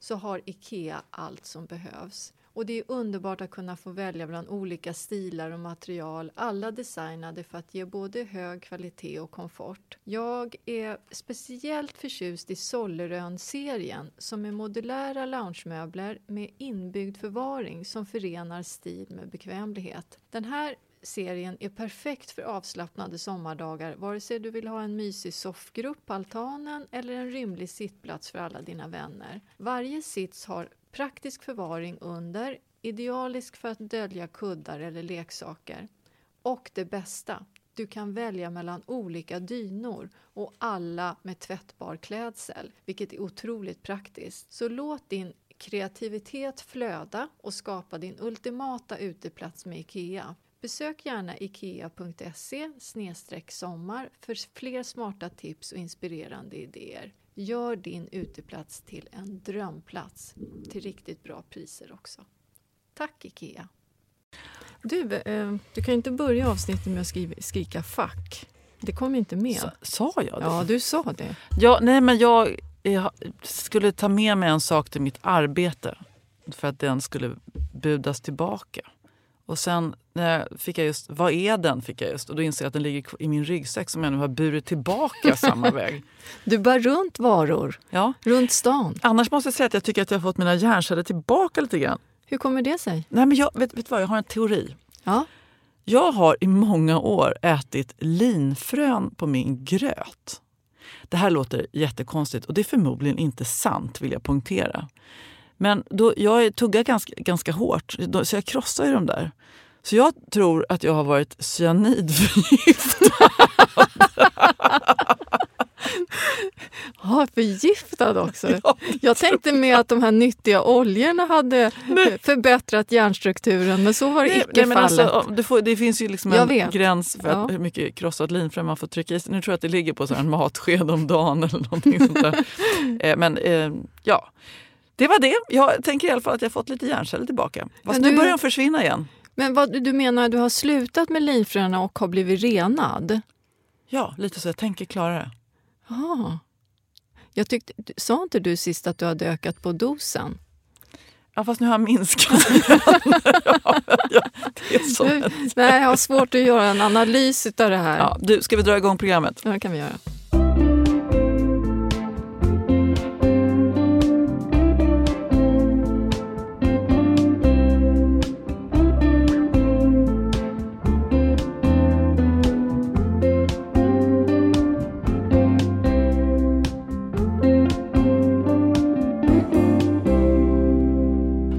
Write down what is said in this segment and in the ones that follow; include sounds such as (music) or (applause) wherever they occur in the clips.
så har IKEA allt som behövs. Och det är underbart att kunna få välja bland olika stilar och material, alla designade för att ge både hög kvalitet och komfort. Jag är speciellt förtjust i Sollerön-serien som är modulära loungemöbler med inbyggd förvaring som förenar stil med bekvämlighet. Den här serien är perfekt för avslappnade sommardagar vare sig du vill ha en mysig soffgrupp på altanen eller en rymlig sittplats för alla dina vänner. Varje sits har praktisk förvaring under, idealisk för att dölja kuddar eller leksaker. Och det bästa, du kan välja mellan olika dynor och alla med tvättbar klädsel, vilket är otroligt praktiskt. Så låt din kreativitet flöda och skapa din ultimata uteplats med IKEA. Besök gärna ikea.se sommar för fler smarta tips och inspirerande idéer. Gör din uteplats till en drömplats till riktigt bra priser också. Tack IKEA! Du, eh, du kan inte börja avsnittet med att skriva, skrika fuck. Det kom inte med. Sa, sa jag det? Ja, du sa det. Ja, nej, men jag, jag skulle ta med mig en sak till mitt arbete för att den skulle budas tillbaka. Och sen jag fick jag just, vad är den? fick jag just och då inser jag att den ligger i min ryggsäck som jag nu har burit tillbaka samma (laughs) väg. Du bär runt varor, Ja. runt stan. Annars måste jag säga att jag tycker att jag har fått mina hjärnceller tillbaka lite grann. Hur kommer det sig? Nej, men jag, vet, vet vad, jag har en teori. Ja. Jag har i många år ätit linfrön på min gröt. Det här låter jättekonstigt och det är förmodligen inte sant vill jag punktera. Men då, jag tuggar ganska, ganska hårt så jag krossar ju de där. Så jag tror att jag har varit cyanidförgiftad. Ja, förgiftad också. (laughs) jag tänkte med att de här nyttiga oljorna hade förbättrat hjärnstrukturen, men så var det Nej, icke nej, men fallet. alltså, det, får, det finns ju liksom Jag en vet. gräns för Ja. hur mycket krossat linfrö man får trycka i sig. Nu tror jag att det ligger på så här en matsked om dagen eller någonting sånt där. (laughs) Eh, Men eh, ja, det var det. Jag tänker i alla fall att jag fått lite hjärnceller tillbaka. Fast Men nu du- börjar de försvinna igen. Men vad du menar, du har slutat med linfröna och har blivit renad? Ja, lite så. Jag tänker klara det. Ja. Jag tyckte, sa inte du sist att du hade ökat på dosen? Ja, fast nu har jag minskat. (laughs) ja, ja. Nu- Nej, jag har svårt att göra en analys av det här. Ja, du, ska vi dra igång programmet? Ja, det kan vi göra.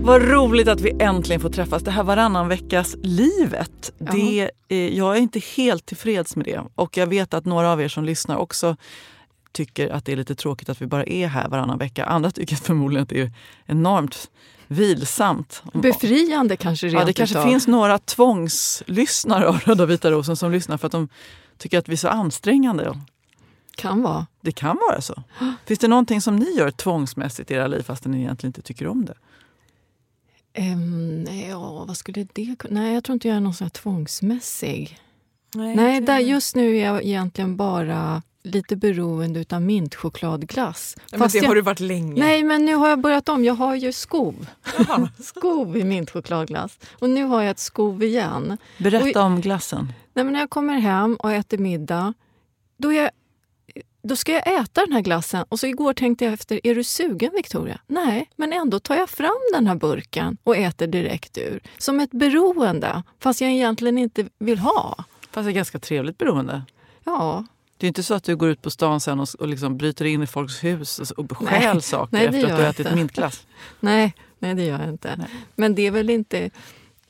Vad roligt att vi äntligen får träffas. Det här varannan veckas livet. Ja. Det, eh, jag är inte helt tillfreds med det. Och jag vet att några av er som lyssnar också tycker att det är lite tråkigt att vi bara är här varannan vecka. Andra tycker förmodligen att det är enormt vilsamt. Befriande kanske rent Ja, det kanske utav. finns några tvångslyssnare av Röda vita rosen som lyssnar för att de tycker att vi är så ansträngande. Kan vara. Det kan vara så. Finns det någonting som ni gör tvångsmässigt i era liv fast ni egentligen inte tycker om det? Um, ja, vad skulle det kunna... Nej, jag tror inte jag är någon sån här tvångsmässig. Nej, Nej, där, just nu är jag egentligen bara lite beroende av mintchokladglass. Ja, men det jag, har du varit länge. Nej, men nu har jag börjat om. Jag har ju skov. (laughs) Skov i mintchokladglass. Och nu har jag ett skov igen. Berätta Oj. om glassen. Nej, men när jag kommer hem och äter middag, då, är jag, då ska jag äta den här glassen. Och så igår tänkte jag efter, är du sugen Victoria? Nej, men ändå tar jag fram den här burken och äter direkt ur. Som ett beroende, fast jag egentligen inte vill ha. Fast är ganska trevligt beroende. Ja, Det är inte så att du går ut på stan sen och, och liksom bryter in i folks hus och, Nej. stjäl saker Nej, efter att du har ätit mintglass. (laughs) nej, nej det gör jag inte. Nej. Men det är väl inte,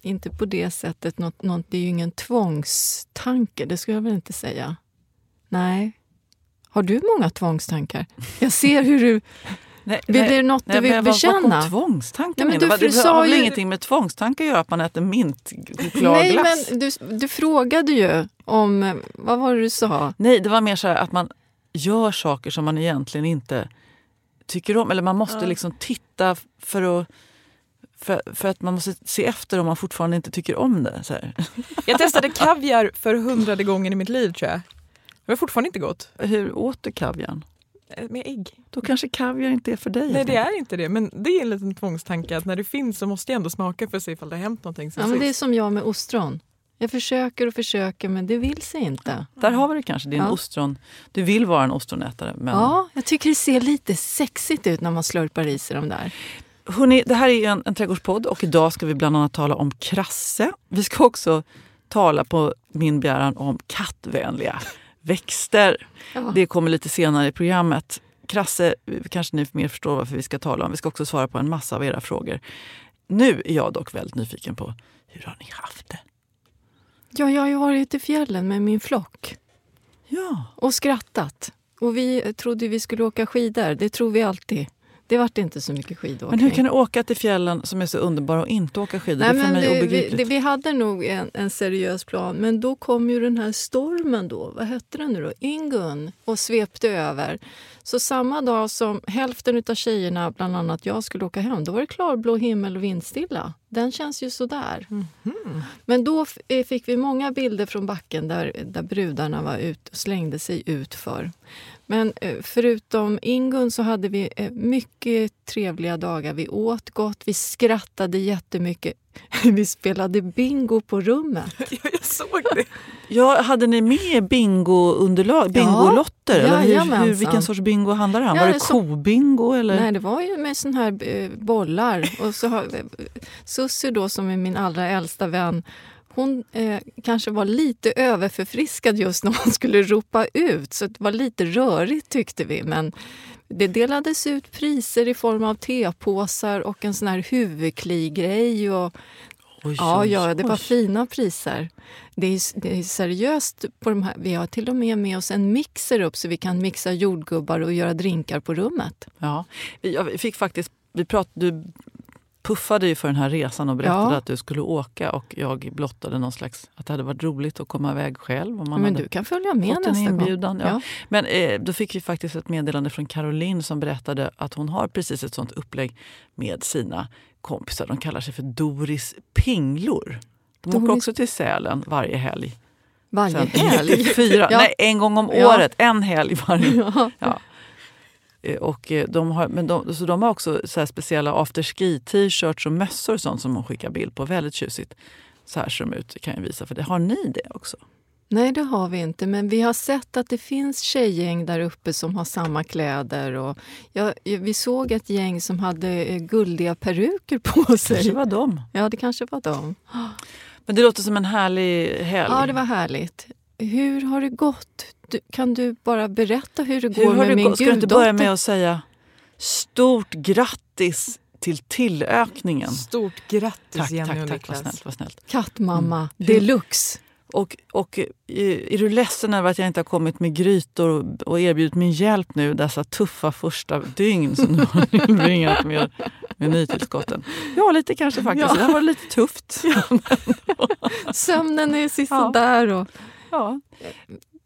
inte på det sättet, något, något, det är ju ingen tvångstanke, det skulle jag väl inte säga. Nej. Har du många tvångstankar? Jag ser hur du... (laughs) Nej, Vill det något du nej, vill men vad- bekänna? kom tvångstankar Nej, men du, det du har väl ju- ingenting med tvångstankar att göra att man äter Nej, mintchokladglass? men du, du frågade ju om... eh, Vad var det du sa? Nej, det var mer så här att man gör saker som man egentligen inte tycker om. Eller man måste Ja. liksom titta för att, för, för att man måste se efter om man fortfarande inte tycker om det. Så här. Jag testade kaviar för hundrade gången i mitt liv tror jag. Det var fortfarande inte gott. Hur åt du kaviarn? Eh, Med ägg. Då kanske kaviar inte är för dig. Nej det är inte det. Men det är en liten tvångstanke att när det finns så måste jag ändå smaka för att se ifall det har hänt någonting Ja, men det är som jag med ostron. Jag försöker och försöker, men det vill sig inte. Där har vi det kanske, din Ja. ostron. Du vill vara en ostronätare. Men... Ja, jag tycker det ser lite sexigt ut när man slurpar i sig de där. Hörrni, det här är en, en trädgårdspodd och idag ska vi bland annat tala om krasse. Vi ska också tala på min begäran om kattvänliga växter. Ja. Det kommer lite senare i programmet. Krasse kanske ni mer förstår varför vi ska tala om. Vi ska också svara på en massa av era frågor. Nu är jag dock väldigt nyfiken på hur har ni haft det? Ja, jag har ju varit i fjällen med min flock Ja, och skrattat. Och vi trodde vi skulle åka skidor. Det tror vi alltid. Det vart inte så mycket skidåkning. men hur kan du åka till fjällen som är så underbara och inte åka skidor? Nej, det är för mig det, vi, obegripligt. det, vi hade nog en, en seriös plan, men då kom ju den här stormen då, vad hette den nu då? Ingun, och svepte över. Så samma dag som hälften av tjejerna, bland annat jag, skulle åka hem, då var det klarblå himmel och vindstilla. Den känns ju sådär. Men då eh, fick vi många bilder från backen där, där brudarna var ut och slängde sig ut för. Men eh, förutom Ingun så hade vi eh, mycket trevliga dagar. Vi åt gott, vi skrattade jättemycket. (laughs) Vi spelade bingo på rummet. (laughs) Ja, jag såg det. Ja, hade ni med bingounderlag, bingolotter? eller hur, hur, vilken sorts bingo handlar det om? Ja, Var det så- kobingo? Eller? Nej, det var ju med sån här eh, bollar. Och så har, eh, Sussi då, som är min allra äldsta vän, hon eh, kanske var lite överförfriskad just när man skulle ropa ut. Så det var lite rörigt tyckte vi. Men det delades ut priser i form av tepåsar och en sån här huvudkligrej. Och, Oj, ja, oj, ja, det var oj. fina priser. Det är, det är seriöst. på de här. Vi har till och med med oss en mixer upp så vi kan mixa jordgubbar och göra drinkar på rummet. Ja. Jag fick faktiskt, vi prat, du puffade ju för den här resan och berättade Ja. att du skulle åka och jag blottade någon slags, att det hade varit roligt att komma iväg själv. Om man Men du kan följa med nästa gång. inbjudan. Ja. Ja. Men eh, då fick vi faktiskt ett meddelande från Caroline som berättade att hon har precis ett sånt upplägg med sina kompisar. De kallar sig för Doris Pinglor. De åker Doris- också till Sälen varje helg. Varje Sen helg. (laughs) 94, Ja. Nej, en gång om året. En helg varje. (laughs) Ja. Eh, Och eh, de har, men de, så de har också så speciella afterski-t-shirts och mössor och sånt som de skickar bild på. Väldigt tjusigt. Så här ser de ut, kan jag visa för det. Har ni det också? Nej, det har vi inte. Men vi har sett att det finns tjejgäng där uppe som har samma kläder. Och ja, vi såg ett gäng som hade eh, guldiga peruker på Kanske sig. var de. Ja, det kanske var de. Men det låter som en härlig helg. Ja, det var härligt. Hur har det gått? Du, kan du bara berätta hur det Hur går med det min gått? Ska du inte börja guddotter? med att säga stort grattis till tillökningen? Stort grattis Tack, Jenny tack, och tack. Vad Niklas. snällt. Vad snällt. Kattmamma Hur- deluxe. Och, och eh, är du ledsen över att jag inte har kommit med grytor och, och erbjudit min hjälp nu dessa tuffa första dygn som du har (laughs) tillbringat med, med nytillskotten? Ja, lite kanske faktiskt. Ja. Det har varit lite tufft. (laughs) Sömnen är sisådär. Och, Ja.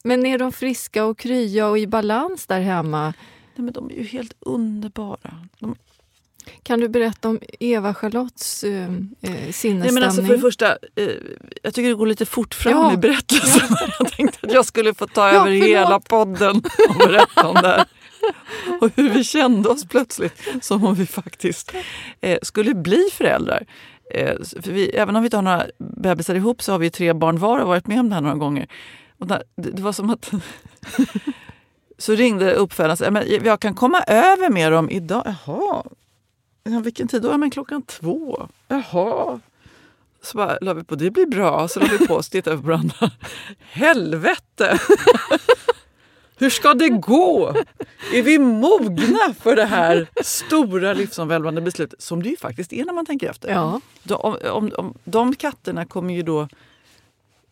Men är de friska och krya och i balans där hemma? Nej, men de är ju helt underbara. De, Kan du berätta om Eva-Charlottes eh, eh, nej, sinnesstämning? men alltså för det första, eh, jag tycker det går lite fort fram Ja. i berättelsen. (laughs) jag tänkte att jag skulle få ta Ja, över förlåt. hela podden och berätta om det här. Och hur vi kände oss plötsligt som om vi faktiskt eh, skulle bli föräldrar. Eh, för vi, även om vi inte har några bebisar ihop så har vi tre barn var och varit med om det här några gånger. Och där, det, var som att så ringde uppfödaren och sa jag kan komma över med dem idag. Jaha, ja, vilken tid då? Ja, men klockan två. Jaha. Så bara la vi på, det blir bra. Så la vi på oss och tittade på varandra. Helvete! Hur ska det gå? Är vi mogna för det här stora livsomvälvande beslutet? Som det ju faktiskt är när man tänker efter. Ja. De, om, om, de katterna kommer ju då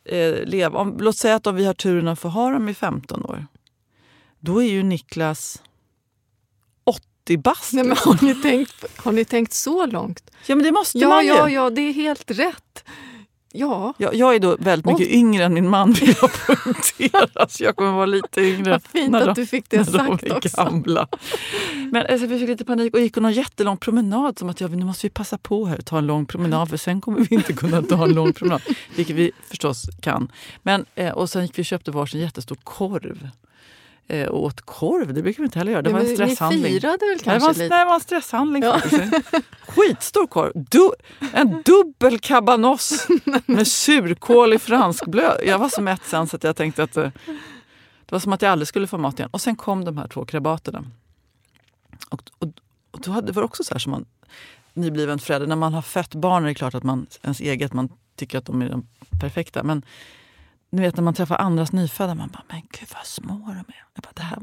eh, leva... Om, låt säga att om vi har turen att få ha dem i 15 år. Då är ju Niklas 80 bast. Nej, men har, ni tänkt, har ni tänkt så långt? Ja men det måste Ja, man ju. ja, ja, det är helt rätt. Ja, Jag, jag är då väldigt mycket yngre än min man vill jag poängtera. Så jag kommer vara lite yngre vad fint när att de, du fick det sagt de också. gamla. Men alltså, vi fick lite panik och gick någon jättelång promenad. Som att ja, nu måste vi passa på här och ta en lång promenad för sen kommer vi inte kunna ta en lång promenad. Vilket vi förstås kan. Men, eh, och sen gick vi och köpte varsin jättestor korv. Eh, och åt korv, det brukar vi inte heller göra. Det var en Men Ni stresshandling. firade väl Nej, det, kanske var, lite? nej, det var en stresshandling. Ja. faktiskt. Skitstor korv. Du, en dubbel kabanoss (laughs) med surkål i franskblöd. Jag var så mätt sen så att jag tänkte att eh, det var som att jag aldrig skulle få mat igen. Och sen kom de här två krabaterna. Och, och, och då hade, det var också så här som man nybliven förälder. När man har fött barn är det klart att man ens eget, man tycker att de är de perfekta. Men ni vet när man träffar andras nyfödda, man bara, men gud vad små de är. Jag bara, det här,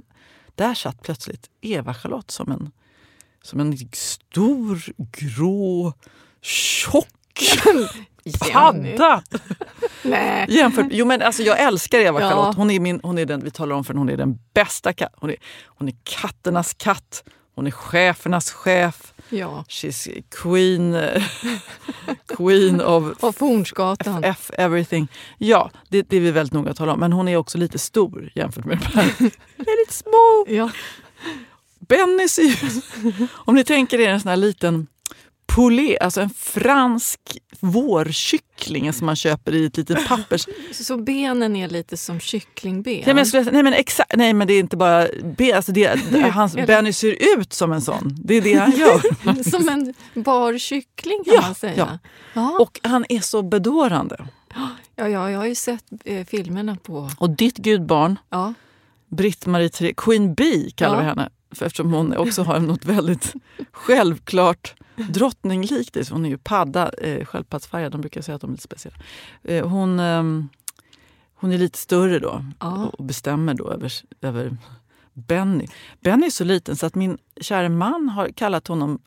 där satt plötsligt Eva-Charlotte som en, som en stor, grå, tjock (laughs) padda. Nej. Jämfört, jo men alltså jag älskar Eva-Charlotte. Ja. Hon är min, hon är den, vi talar om för hon är den bästa katten. Hon är, hon är katternas katt. Hon är chefernas chef. Ja, She's queen, (laughs) queen of (laughs) av Hornsgatan. F everything. Ja, det, det är vi väldigt noga att tala om. Men hon är också lite stor jämfört med de här (laughs) väldigt små. Ja. Benny ser ju... Om ni tänker er en sån här liten poulet, alltså en fransk vårkyckling som man köper i ett litet pappers... Så benen är lite som kycklingben? Nej men, skulle, nej, men exakt, nej men det är inte bara ben, alltså det, (laughs) hans, Benny ser ut som en sån. Det är det han gör. (laughs) Som en bar kyckling kan Ja, man säga. ja. Ja. Och han är så bedårande. Ja, ja, jag har ju sett eh, filmerna på... Och ditt gudbarn, Ja. Britt-Marie Queen Bee kallar Ja. vi henne. För eftersom hon också har något väldigt självklart drottninglikt i sig. Hon är ju padda, eh, sköldpaddsfärgad. De brukar säga att de är lite speciella. Eh, hon, ehm, hon är lite större då Ja. och bestämmer då över, över Benny. Benny är så liten så att min kära man har kallat honom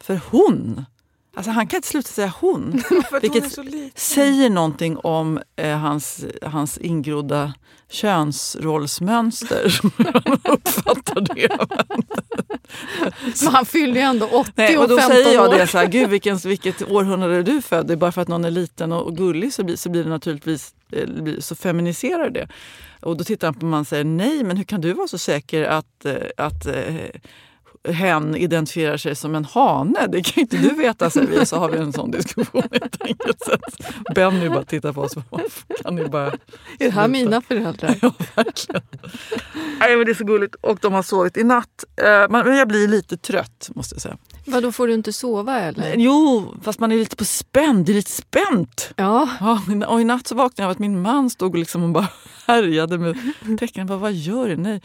för hon. Alltså han kan inte sluta säga hon. (laughs) Vilket säger någonting om eh, hans, hans ingrodda könsrollsmönster. (laughs) han uppfattar det. Men han fyller ju ändå 80 Nej, och och då 15 säger jag år. det så här, gud vilken, vilket århundrade är du född i? Bara för att någon är liten och, och gullig så blir, så blir det naturligtvis eh, så feminiserar det. Och då tittar han på mig och säger nej, men hur kan du vara så säker att, eh, att eh, hen identifierar sig som en hane? Det kan inte du veta, säger vi. Så har vi en sån diskussion helt enkelt. Så Benny bara tittar på oss kan ni bara Är det här mina föräldrar? Ja, verkligen. Nej, men det är så gulligt. Och de har sovit i natt. Eh, Men jag blir lite trött, måste jag säga. Vadå, får du inte sova eller? Jo, fast man är lite på spänd. Det är lite spänt. Ja, Ja, och i natt så vaknade jag av att min man stod liksom och bara härjade med bara, vad gör du? Nej.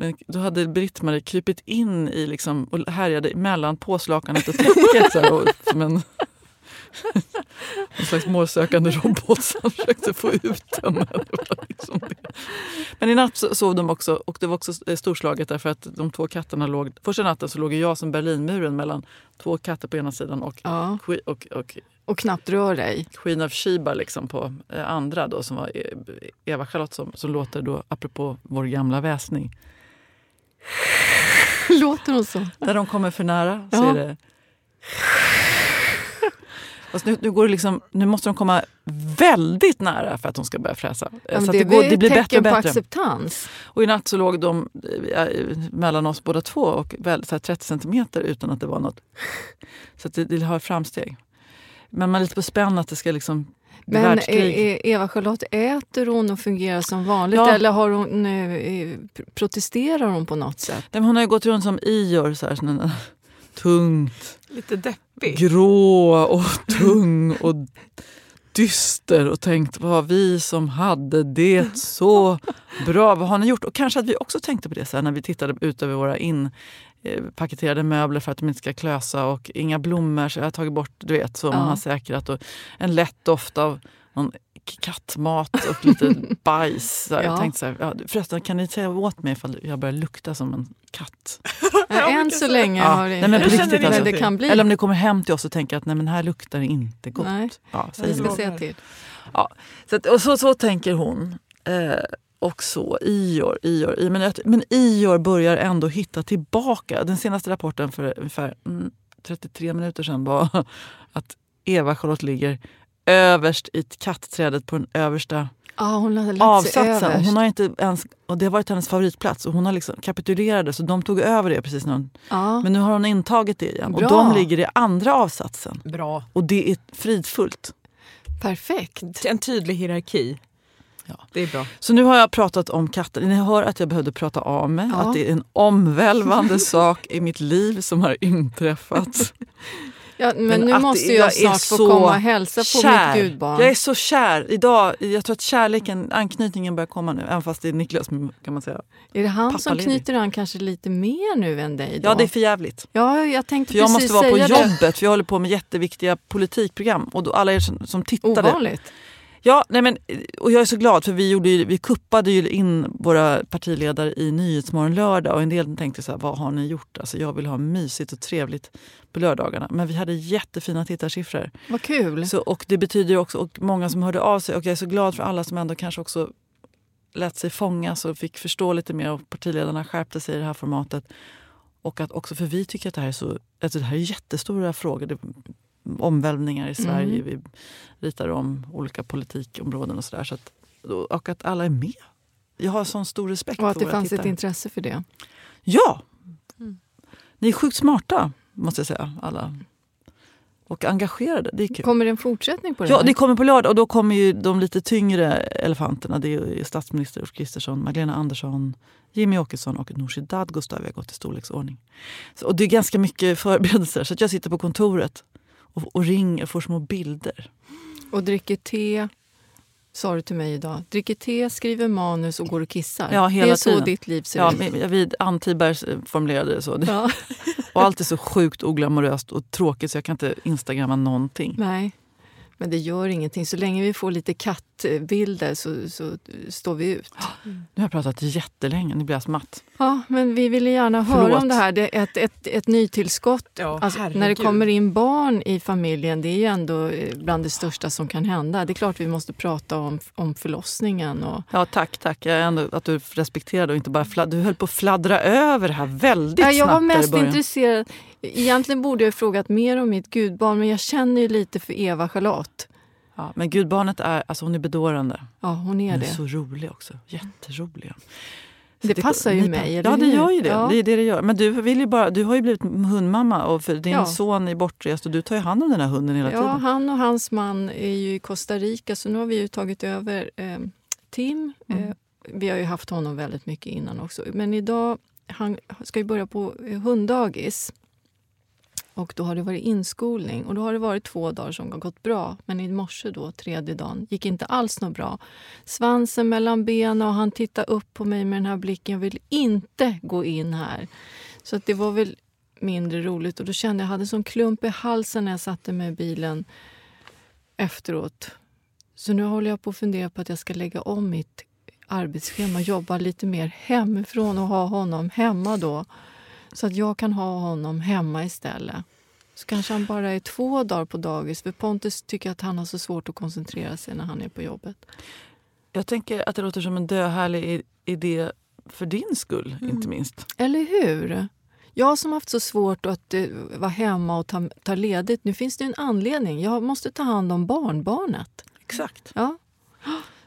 Men då hade Britt-Marie krypit in i liksom, och härjade mellan påslakanet och täcket. Så här, och, som en, en slags målsökande robot som försökte få ut. Det var liksom det. Men i natt sov de också och det var också storslaget därför att de två katterna låg... Första natten så låg jag som Berlinmuren mellan två katter på ena sidan och, ja. och, och, och och knappt rör dig. Queen of Sheba liksom på eh, andra då som var eh, Eva-Charlotte som, som låter då, apropå vår gamla väsning. (laughs) Låter hon så? När de kommer för nära så Ja. är det... Fast nu, nu, går det liksom, nu måste de komma väldigt nära för att de ska börja fräsa. Ja, så det, det, går, det blir bättre och på bättre. acceptans. Och i natt så låg de eh, mellan oss båda två och väl, så här 30 centimeter utan att det var något. Så det, det har framsteg. Men man är lite på spänn att det ska liksom Men är- är Eva-Charlotte, äter hon och fungerar som vanligt Ja. eller har hon, eh, protesterar hon på något sätt? Nej, men Hon har ju gått runt som Ior, så här, här, (laughs) tungt, Lite deppig. grå och (laughs) tung och dyster och tänkt vad vi som hade det så bra, vad har ni gjort? Och kanske att vi också tänkte på det så här, när vi tittade ut över våra inpaketerade möbler för att de inte ska klösa och inga blommor så jag har tagit bort du vet, så man Ja. har säkrat och en lätt doft av någon kattmat och lite (laughs) bajs. Så. Ja. Jag tänkte så här, ja, förresten kan ni säga åt mig ifall jag börjar lukta som en katt? (laughs) Ja, än så länge Ja, har det nej, inte. riktigt alltså. Det kan bli. Eller om ni kommer hem till oss och tänker att nej, men här luktar det inte gott. Nej. Ja, säg Vi ska säga till. Så, att, och så, så tänker hon. Eh, och så Ior, Ior, Ior. Men, jag- men Ior börjar ändå hitta tillbaka. Den senaste rapporten för ungefär mm, 33 minuter sedan var (laughs) att Eva-Charlotte ligger överst i kattträdet på den översta Ja, hon har avsatsen. Och överst. hon har inte ens, och det har varit hennes favoritplats och hon har liksom kapitulerade så de tog över det precis när hon, Ja. Men nu har hon intagit det igen och Bra. de ligger i andra avsatsen. Bra. Och det är fridfullt. Perfekt. En tydlig hierarki. Ja. Det är bra. Så nu har jag pratat om katten. Ni hör att jag behövde prata av mig. Ja. Att det är en omvälvande (laughs) sak i mitt liv som har inträffat. Ja, men, Men nu måste jag jag snart få komma och hälsa på kär. mitt gudbarn. Jag är så kär. Idag, jag tror att kärleken, anknytningen börjar komma nu. Även fast det är Niklas kan man säga. Är det han som knyter an kanske lite mer nu än dig? Då? Ja, det är för jävligt. ja, jag tänkte För jag måste vara på det. jobbet för jag håller på med jätteviktiga politikprogram. Och då alla er som, som tittade Ovanligt. Ja, nej men, och jag är så glad för vi, gjorde ju, vi kuppade ju in våra partiledare i Nyhetsmorgon lördag och en del tänkte så här, vad har ni gjort? Alltså jag vill ha mysigt och trevligt på lördagarna. Men vi hade jättefina tittarsiffror. Vad kul. Så, och det betyder också, och många som hörde av sig och jag är så glad för alla som ändå kanske också lät sig fångas och fick förstå lite mer och partiledarna skärpte sig i det här formatet. Och att också, för vi tycker att det här är så, alltså det här är jättestora frågor. Det, omvälvningar i Sverige. Mm. Vi ritar om olika politikområden och sådär. Så att, och att alla är med. Jag har sån stor respekt Och att för det fanns tittare. ett intresse för det. Ja! Mm. Ni är sjukt smarta, måste jag säga. alla. Och engagerade. Det är kul. Kommer det en fortsättning på det Ja, här? det kommer på lördag och då kommer ju de lite tyngre elefanterna. Det är statsminister Ulf Kristersson, Magdalena Andersson, Jimmy Åkesson och Nooshi Dadgostar. Vi har gått i storleksordning. Så, och det är ganska mycket förberedelser. Så att jag sitter på kontoret och, och ringer och får små bilder. Och dricker te, sa du till mig idag. Dricker te, skriver manus och går och kissar. Ja, hela det är så tiden. ditt liv ser Ja, ut. vid Ann Tibergs eh, formulerade det så. Ja. (laughs) Och allt är så sjukt oglamoröst och tråkigt så jag kan inte instagramma någonting. Nej, men det gör ingenting. Så länge vi får lite kattbilder så, så står vi ut. Nu har jag pratat jättelänge, nu blir jag smatt. Ja, men vi ville gärna höra Förlåt. om det här. Det är ett, ett, ett nytillskott. Ja, Alltså, när det kommer in barn i familjen, det är ju ändå eh, bland det största som kan hända. Det är klart vi måste prata om, om förlossningen. Och, Ja, tack, tack. Jag är ändå att du respekterade och inte bara fladd- Du höll på att fladdra över det här väldigt Nej, jag var snabbt där i mest intresserad. Egentligen borde jag ha frågat mer om mitt gudbarn, men jag känner ju lite för Eva-Charlotte. Ja, men gudbarnet är, alltså hon är bedårande. Ja, hon Hon är är det. så rolig också. Jätterolig. Så Det passar ju mig, eller Ja, det gör ju det. Ja. Det är det det gör. Men du, vill ju bara, du har ju blivit hundmamma och för din Ja. son är bortrest och du tar ju hand om den här hunden hela Ja, tiden. han och hans man är ju i Costa Rica så nu har vi ju tagit över eh, Tim. Mm. Eh, vi har ju haft honom väldigt mycket innan också. Men idag, han ska ju börja på eh, hunddagis. Och då har det varit inskolning och då har det varit två dagar som har gått bra. Men i morse då, tredje dagen, gick inte alls något bra. Svansen mellan benen och han tittade upp på mig med den här blicken. Jag vill inte gå in här. Så att det var väl mindre roligt och då kände jag jag hade sån klump i halsen när jag satte mig i bilen efteråt. Så nu håller jag på att fundera på att jag ska lägga om mitt arbetsschema, jobba lite mer hemifrån och ha honom hemma då. Så att jag kan ha honom hemma istället. Så kanske han bara är två dagar på dagis. För Pontus tycker att han har så svårt att koncentrera sig när han är på jobbet. Jag tänker att det låter som en döhärlig idé för din skull, Mm. inte minst. Eller hur? Jag som haft så svårt att uh, vara hemma och ta, ta ledigt, nu finns det en anledning. Jag måste ta hand om barnbarnet. Exakt. Ja.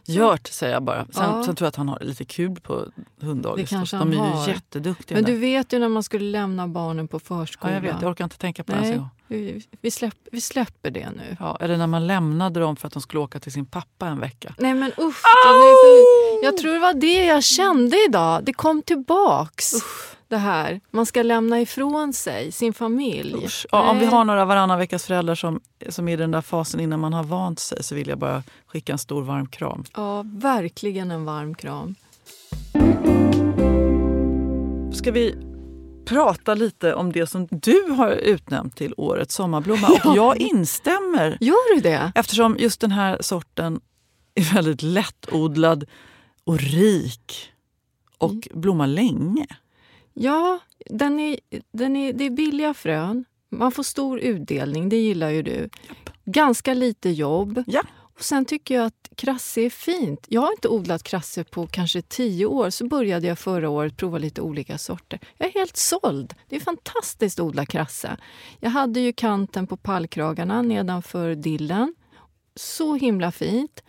Gjort, säger jag bara. Sen, Ja. sen tror jag att han har lite kul på hunddagis. Det kanske De är han ju har. jätteduktiga Men där. du vet ju när man skulle lämna barnen på Ja, förskolan. jag vet, jag orkar inte tänka på det ens Nej, vi, vi, släpp, vi släpper det nu. Ja, eller när man lämnade dem för att de skulle åka till sin pappa en vecka. Nej men usch. Jag tror det var det jag kände idag. Det kom tillbaks. Det här. Man ska lämna ifrån sig sin familj. Usch. Ja, om vi har några varannan veckas föräldrar som, som är i den där fasen innan man har vant sig så vill jag bara skicka en stor varm kram. Ja, verkligen en varm kram. Ska vi prata lite om det som du har utnämnt till årets sommarblomma? Och (laughs) jag instämmer Gör du det? eftersom just den här sorten är väldigt lättodlad och rik och Mm. blommar länge. Ja, den är, den är, det är billiga frön. Man får stor utdelning, det gillar ju du. Ganska lite jobb. Ja. Och sen tycker jag att krasse är fint. Jag har inte odlat krasse på kanske tio år. Så började jag förra året prova lite olika sorter. Jag är helt såld. Det är fantastiskt att odla krasse. Jag hade ju kanten på pallkragarna nedanför dillen. Så himla fint.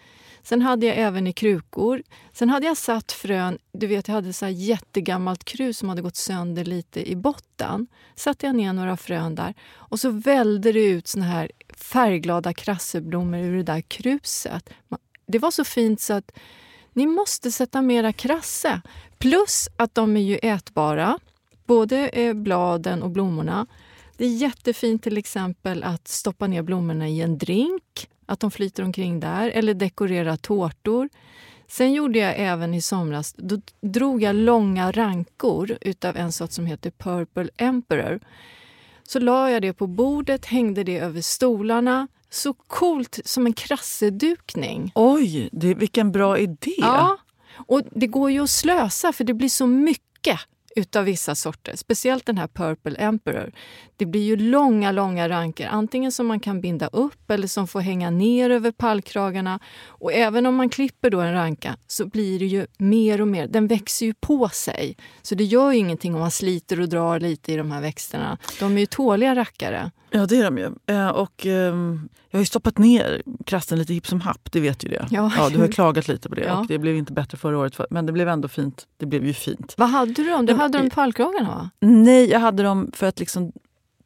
Sen hade jag även i krukor. Sen hade jag satt frön, du vet jag hade så här jättegammalt krus som hade gått sönder lite i botten. Satte jag ner några frön där och så vällde det ut såna här färgglada krasseblommor ur det där kruset. Det var så fint så att ni måste sätta mera krasse. Plus att de är ju ätbara, både eh, bladen och blommorna. Det är jättefint till exempel att stoppa ner blommorna i en drink, att de flyter omkring där, eller dekorera tårtor. Sen gjorde jag även i somras, då drog jag långa rankor utav en sort som heter Purple Emperor. Så la jag det på bordet, hängde det över stolarna. Så coolt som en krassedukning. Oj, det, vilken bra idé! Ja, och det går ju att slösa för det blir så mycket utav vissa sorter. Speciellt den här Purple Emperor. Det blir ju långa, långa ranker. Antingen som man kan binda upp eller som får hänga ner över pallkragarna. Och även om man klipper då en ranka så blir det ju mer och mer. Den växer ju på sig. Så det gör ju ingenting om man sliter och drar lite i de här växterna. De är ju tåliga rackare. Ja, det är de ju. Eh, och, ehm, jag har ju stoppat ner krassen lite hipp som happ, det vet ju det. Ja. du har klagat lite på det Ja. och det blev inte bättre förra året. för- Men det blev ändå fint. Det blev ju fint. Vad hade du dem? Du De- hade de pallkragarna va? Nej, jag hade dem för att liksom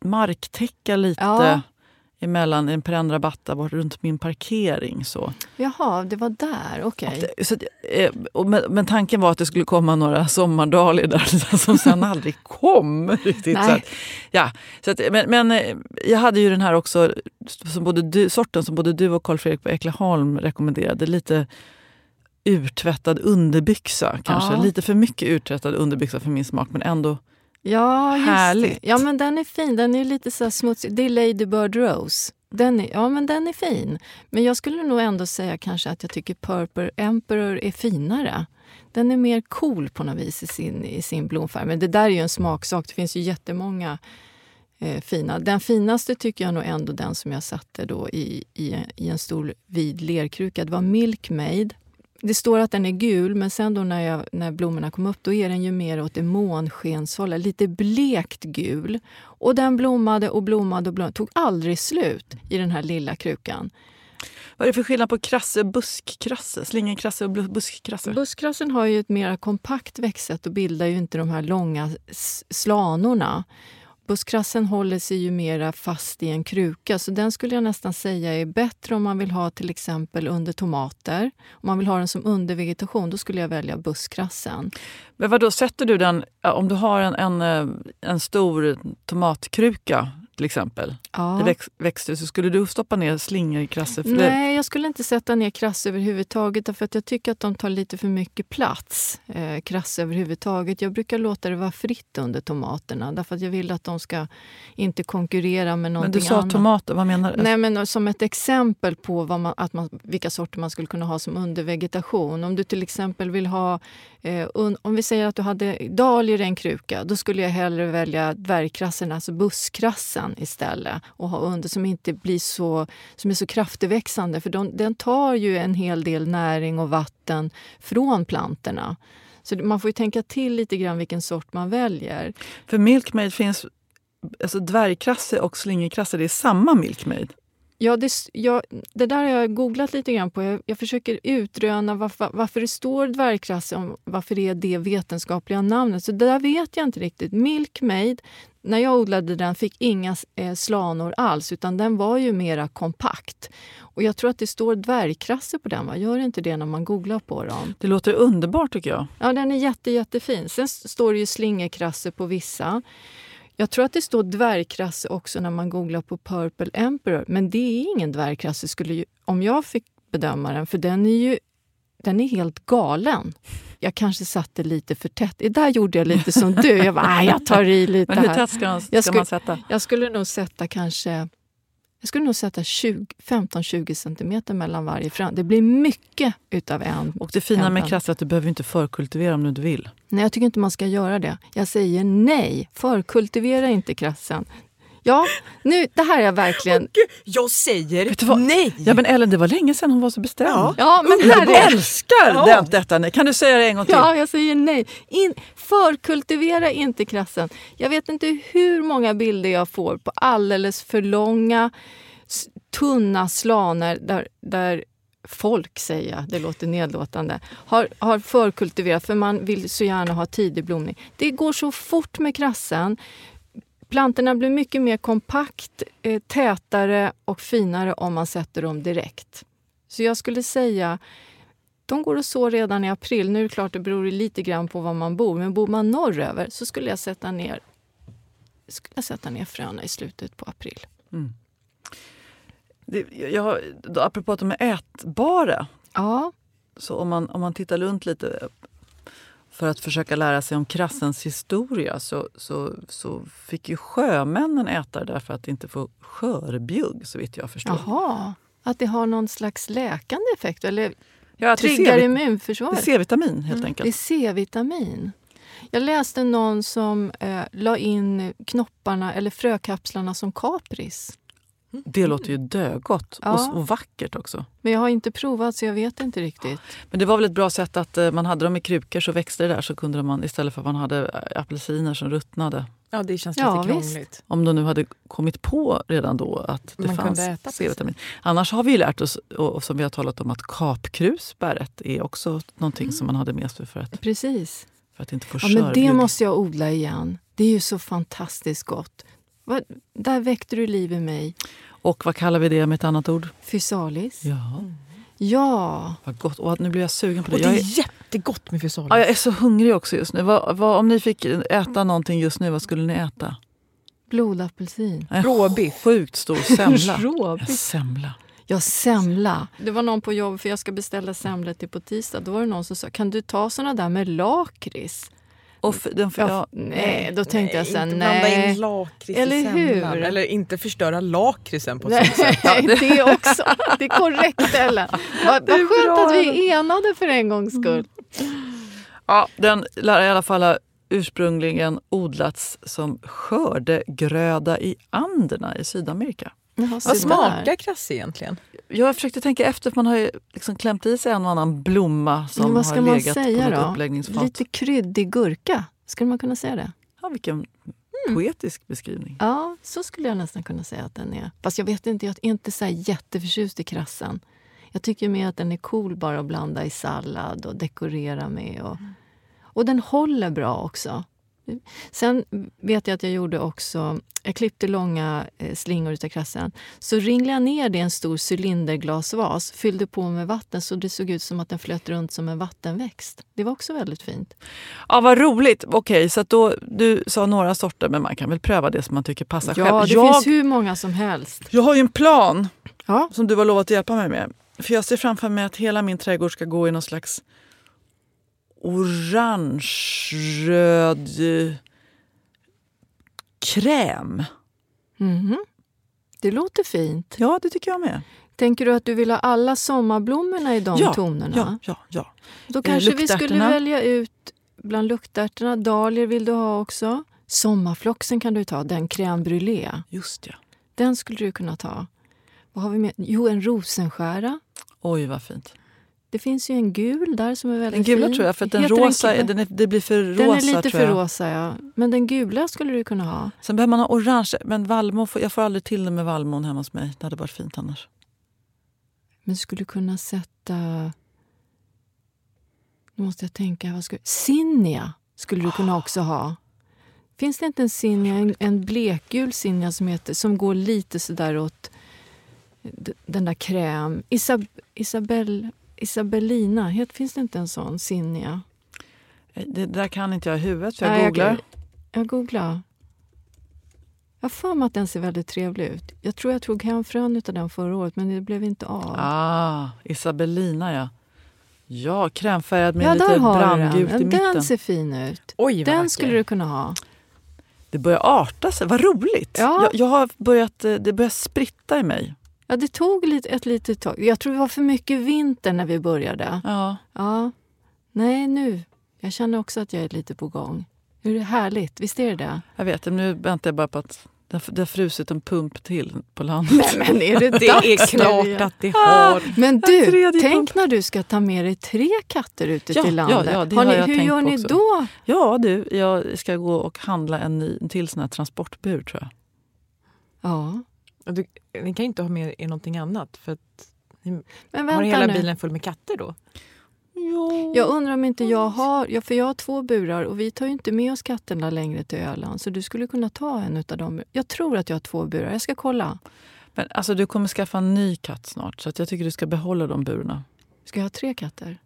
marktäcka lite Ja. Emellan en perendrabatta bort runt min parkering. Så. Jaha, det var där. Okej. Det- så eh, och men, men tanken var att det skulle komma några sommardagar där (laughs) som sen aldrig kom. Riktigt. Nej. Så att, ja, så att, men, men eh, jag hade ju den här också, som både du, sorten som både du och Carl Fredrik på Eklaholm rekommenderade. Lite urtvättad underbyxa kanske. Ja. Lite för mycket urtvättad underbyxa för min smak men ändå Ja, just Härligt. Det. Ja, men den är fin. Den är lite så smutsig. Det är Lady Bird Rose. Den är, ja, men den är fin. Men jag skulle nog ändå säga kanske att jag tycker Purple Emperor är finare. Den är mer cool på något vis i sin, i sin blomfärg. Men det där är ju en smaksak. Det finns ju jättemånga eh, fina. Den finaste tycker jag nog ändå den som jag satte då i, i, i en stor vid lerkruka. Det var Milkmaid. Det står att den är gul, men sen då när, jag, när blommorna kom upp då är den ju mer åt det månskenshållet, lite blekt gul. Och den blommade och blommade och blommade, tog aldrig slut i den här lilla krukan. Vad är det för skillnad på krasse och buskkrasse? Slingerkrasse och buskkrasse? Buskkrassen har ju ett mer kompakt växtsätt och bildar ju inte de här långa slanorna. Busskrassen håller sig ju mera fast i en kruka så den skulle jag nästan säga är bättre om man vill ha till exempel under tomater. Om man vill ha den som undervegetation då skulle jag välja busskrassen. Men vad då sätter du den, om du har en, en, eh, en stor tomatkruka till exempel, Ja. i väx, skulle du stoppa ner slingerkrasse? För det, Nej, jag skulle inte sätta ner krass överhuvudtaget därför att jag tycker att de tar lite för mycket plats. Eh, krass överhuvudtaget. Jag brukar låta det vara fritt under tomaterna därför att jag vill att de ska inte konkurrera med men någonting du sa annat. tomater, vad menar du? Nej, men som ett exempel på vad man, att man, vilka sorter man skulle kunna ha som undervegetation. Om du till exempel vill ha, eh, un, om vi säger att du hade dahlior i en kruka, då skulle jag hellre välja dvärgkrassen, alltså buskkrassen istället och ha under som inte blir så, som är så kraftigväxande för de, den tar ju en hel del näring och vatten från plantorna. Så man får ju tänka till lite grann vilken sort man väljer. För Milkmaid finns alltså dvärgkrasse och slingerkrasse, det är samma Milkmaid. Ja, det, ja, det där har jag googlat lite grann på. Jag, jag försöker utröna varför, varför det står dvärgkrasse, om varför det är det vetenskapliga namnet. Så det där vet jag inte riktigt. Milkmaid, när jag odlade den, fick inga eh, slanor alls, utan den var ju mera kompakt. Och jag tror att det står dvärgkrasse på den, va? Gör inte det när man googlar på dem? Det låter underbart tycker jag. Ja, den är jätte, jättefin. Sen står det ju slingerkrasse på vissa. Jag tror att det står dvärgkrasse också när man googlar på Purple Emperor. Men det är ingen dvärgkrasse skulle ju, om jag fick bedöma den, för den är ju den är helt galen. Jag kanske satte lite för tätt. Där gjorde jag lite som du. Jag bara, "Nej, jag tar i lite Men hur tätt ska, man- Jag ska skulle- man sätta? Jag skulle nog sätta kanske jag skulle nog sätta 20 15-20 centimeter mellan varje frön. Det blir mycket utav en. Och det fina med krasse är att du behöver inte förkultivera om du inte vill. Nej, jag tycker inte man ska göra det. Jag säger nej. Förkultivera inte krassen. Ja, (laughs) nu, det här är verkligen... Jag säger nej! Ja men Ellen, det var länge sedan hon var så bestämd. Ja. Ja, men Jag här är... älskar Ja. det, detta. nej. Kan du säga det en gång till? Ja, jag säger nej. In, förkultivera inte krassen. Jag vet inte hur många bilder jag får på alldeles för långa, tunna slanor där, där folk, säger jag, det låter nedlåtande, har, har förkultiverat för man vill så gärna ha tidig blomning. Det går så fort med krassen. Plantorna blir mycket mer kompakt, eh, tätare och finare om man sätter dem direkt. Så jag skulle säga de går att så redan i april. Nu är det klart, det beror lite grann på var man bor. Men bor man norröver så skulle jag sätta ner, skulle jag sätta ner fröna i slutet på april. Det, jag, då, apropå att de är ätbara, Ja, så om man, om man tittar runt lite för att försöka lära sig om krassens historia så, så, så fick ju sjömännen äta det därför att inte få skörbjugg, så vitt jag förstår. jaha. Att det har någon slags läkande effekt eller Ja, triggar C-vit- det immunförsvaret. är C-vitamin helt Mm, enkelt. Det är C-vitamin. Jag läste någon som eh, la in knopparna eller frökapslarna som kapris. Det låter ju dögott Ja. och, vackert också. Men jag har inte provat så jag vet inte riktigt. Men det var väl ett bra sätt att eh, man hade dem i krukor så växte det där så kunde man istället för att man hade eh, apelsiner som ruttnade. Ja, det känns Ja, lite visst. krångligt. Om de nu hade kommit på redan då att det Man fanns kunde äta C-vitamin. Annars har vi ju lärt oss, och som vi har talat om, att kapkrusbäret är också någonting som man hade med sig för att, Precis. för att inte få Ja, men det måste jag odla igen. Det är ju så fantastiskt gott. Vad- Där väckte du liv i mig. Och vad kallar vi det med ett annat ord? Fysalis. Ja, Ja. vad gott. Och nu blir jag sugen på det. Och det Jag är är, jättegott med fysalis. ja, jag är så hungrig också just nu. Vad, vad, om ni fick äta någonting just nu, vad skulle ni äta? Blodapelsin. En Råbiff. Sjukt stor semla. (laughs) En Råbiff. semla. Ja, semla. Det var någon på jobb, för jag ska beställa semlor till på tisdag. Då var det någon som sa, kan du ta såna där med lakrits? Och f- den, Ja, ja, nej, då tänkte jag sen, inte blanda nej. in lakrits i Eller semlan. hur? Eller inte förstöra lakritsen på Nej, sånt sätt. (laughs) det också. Det är korrekt, Ellen. (laughs) Vad, Det är vad skönt bra, att vi är enade för en gångs skull. Ja, den lär i alla fall ha ursprungligen odlats som skördegröda i Anderna i Sydamerika. Jaha, Vad så smakar krasse egentligen? Jag försökte tänka efter, för man har ju liksom klämt i sig en och annan blomma som vad ska har man legat på säga något då? uppläggningsfat. Lite kryddig gurka, skulle man kunna säga det? Ja, vilken Mm. poetisk beskrivning. Ja, så skulle jag nästan kunna säga att den är. Fast jag vet inte, jag är inte så jätteförtjust i krassen. Jag tycker mer att den är cool bara att blanda i sallad och dekorera med. Och, och den håller bra också. Sen vet jag att jag gjorde också, jag klippte långa eh, slingor utav krassen. Så ringlade jag ner det i en stor cylinderglasvas, fyllde på med vatten så det såg ut som att den flöt runt som en vattenväxt. Det var också väldigt fint. Ja, vad roligt! Okej, så då, du sa några sorter, men man kan väl pröva det som man tycker passar Ja, själv. det Jag, finns hur många som helst. jag har ju en plan Ja. som du har lovat att hjälpa mig med. För jag ser framför mig att hela min trädgård ska gå i någon slags orange-röd kräm. Mhm. Det låter fint. Ja, det tycker jag med. Tänker du att du vill ha alla sommarblommorna i de ja, tonerna? Ja, ja, ja. Då kanske vi skulle välja ut bland luktärtorna. Dahlior vill du ha också. Sommarfloxen kan du ta, den crème brûlée. Just ja. Den skulle du kunna ta. Vad har vi med? Jo, en rosenskära. Oj, vad fint. Det finns ju en gul där som är väldigt Den gula fin. tror jag, för att den Heter rosa, den, den är, det blir för rosa den är lite för rosa, ja. Men den gula skulle du kunna ha. Sen behöver man ha orange, men vallmo, får- jag får aldrig till det med vallmon hemma hos mig. Det hade varit fint annars. Men du skulle kunna sätta... Nu måste jag tänka. Vad skulle... Zinnia skulle du kunna också ha. Finns det inte en zinnia, en, en blekgul zinnia som, heter, som går lite sådär åt den där kräm... Isab, Isabel, Isabellina, het, finns det inte en sån zinnia? Eh, Det där kan inte jag i huvudet, så jag Nej, googlar. Jag, jag googlar. Jag har för mig att den ser väldigt trevlig ut. Jag tror jag tog hem frön av den förra året, men det blev inte av. Ah, Isabellina ja. Ja, krämfärgad med ja, lite brandgult den. i mitten. Den ser fin ut. Oj, Den vacker. skulle du kunna ha. Det börjar arta sig, vad roligt! Ja. Jag, jag har börjat, eh, det börjar spritta i mig. Ja, det tog lite, ett litet tag. Jag tror det var för mycket vinter när vi började. Ja. Ja. Nej, nu. Jag känner också att jag är lite på gång. Nu är det härligt. Visst är det det? Jag vet, men nu väntar jag bara på att det har, har frusit en pump till på landet. Men är det Det (laughs) är klart att det har. Men En du, tänk när du ska ta med dig tre katter ute Ja, till ja, landet. ja, det har har ni, jag hur gör ni också. då? Ja du, jag ska gå och handla en, ny, en till sån här transportbur tror jag. Ja. Du, ni kan inte ha med er någonting annat för att ni Men har hela nu. bilen full med katter då. Jag undrar om inte jag har... Ja, för jag har två burar och vi tar ju inte med oss katterna längre till Öland. Så du skulle kunna ta en av dem. Jag tror att jag har två burar. Jag ska kolla. Men alltså du kommer skaffa en ny katt snart så att jag tycker du ska behålla de burarna. Ska jag ha tre katter?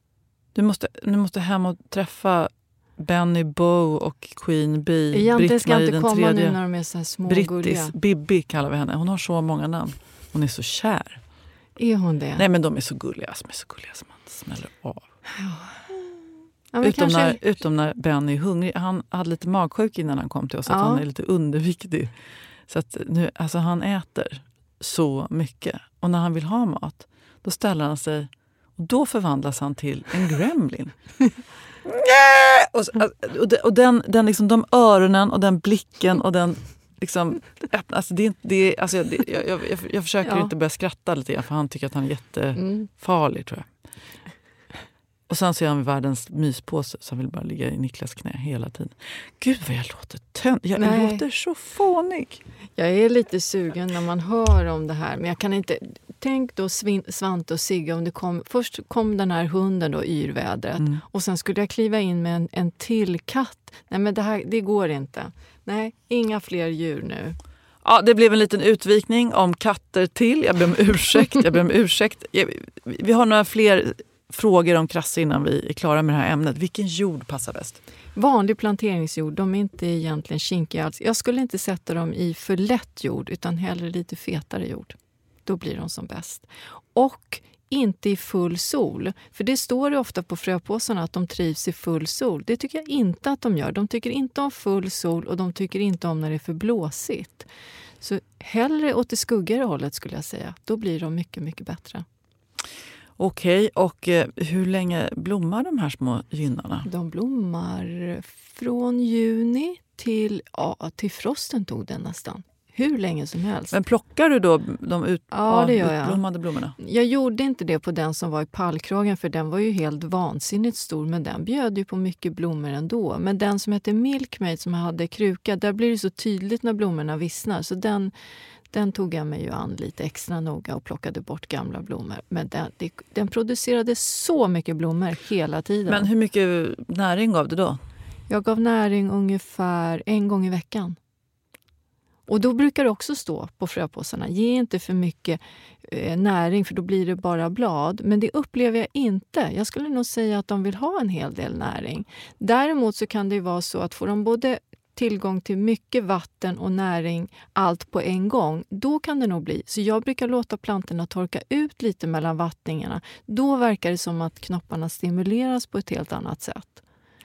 Du måste, du måste hem och träffa Benny Bow och Queen Bee. Egentligen ska jag inte komma tredje. nu när de är så här små och gulliga. Brittis, Bibi kallar vi henne. Hon har så många namn. Hon är så kär. Är hon det? Nej men de är så gulliga, som är så gulliga som man smäller av. ja, Utom, kanske... när, utom när Benny är hungrig. Han hade lite magsjuk innan han kom till oss. Att Ja. han är lite underviktig. Så att nu, alltså han äter så mycket. Och när han vill ha mat, då ställer han sig och då förvandlas han till en gremlin. Och, så- och, och den, den liksom, de öronen och den blicken och den liksom, alltså det, det, alltså jag, det, jag, jag, jag, jag försöker Ja. inte börja skratta lite grann för han tycker att han är jättefarlig tror jag. Och sen så är han världens myspåse så han vill bara ligga i Niklas knä hela tiden. Gud vad jag låter tönt. Jag Nej. låter så fånig. Jag är lite sugen när man hör om det här. Men jag kan inte... Tänk då Svante och Sigge om det kom... Först kom den här hunden då, yrvädret. Mm. Och sen skulle jag kliva in med en, en till katt. Nej men det här, det går inte. Nej, inga fler djur nu. Ja, det blev en liten utvikning om katter till. Jag ber om ursäkt. Jag ber om (laughs) ursäkt. Vi har några fler frågor om krasse innan vi är klara med det här ämnet. Vilken jord passar bäst? Vanlig planteringsjord, de är inte egentligen kinkiga alls. Jag skulle inte sätta dem i för lätt jord, utan hellre lite fetare jord. Då blir de som bäst. Och inte i full sol. För det står det ofta på fröpåsarna att de trivs i full sol. Det tycker jag inte att de gör. De tycker inte om full sol och de tycker inte om när det är för blåsigt. Så hellre åt det skuggigare hållet skulle jag säga. Då blir de mycket, mycket bättre. Okej, och eh, hur länge blommar de här små gynnarna? De blommar från juni till, ja, till frosten tog den nästan. Hur länge som helst. Men plockar du då de ut, Ja, det gör jag. utblommade blommorna? Jag gjorde inte det på den som var i pallkragen för den var ju helt vansinnigt stor men den bjöd ju på mycket blommor ändå. Men den som hette Milkmaid som hade kruka, där blir det så tydligt när blommorna vissnar så den, den tog jag mig ju an lite extra noga och plockade bort gamla blommor. Men den, den producerade så mycket blommor hela tiden. Men hur mycket näring gav det då? Jag gav näring ungefär en gång i veckan. Och då brukar det också stå på fröpåsarna, ge inte för mycket eh, näring för då blir det bara blad. Men det upplever jag inte. Jag skulle nog säga att de vill ha en hel del näring. Däremot så kan det ju vara så att får de både tillgång till mycket vatten och näring allt på en gång, då kan det nog bli. Så jag brukar låta plantorna torka ut lite mellan vattningarna. Då verkar det som att knopparna stimuleras på ett helt annat sätt.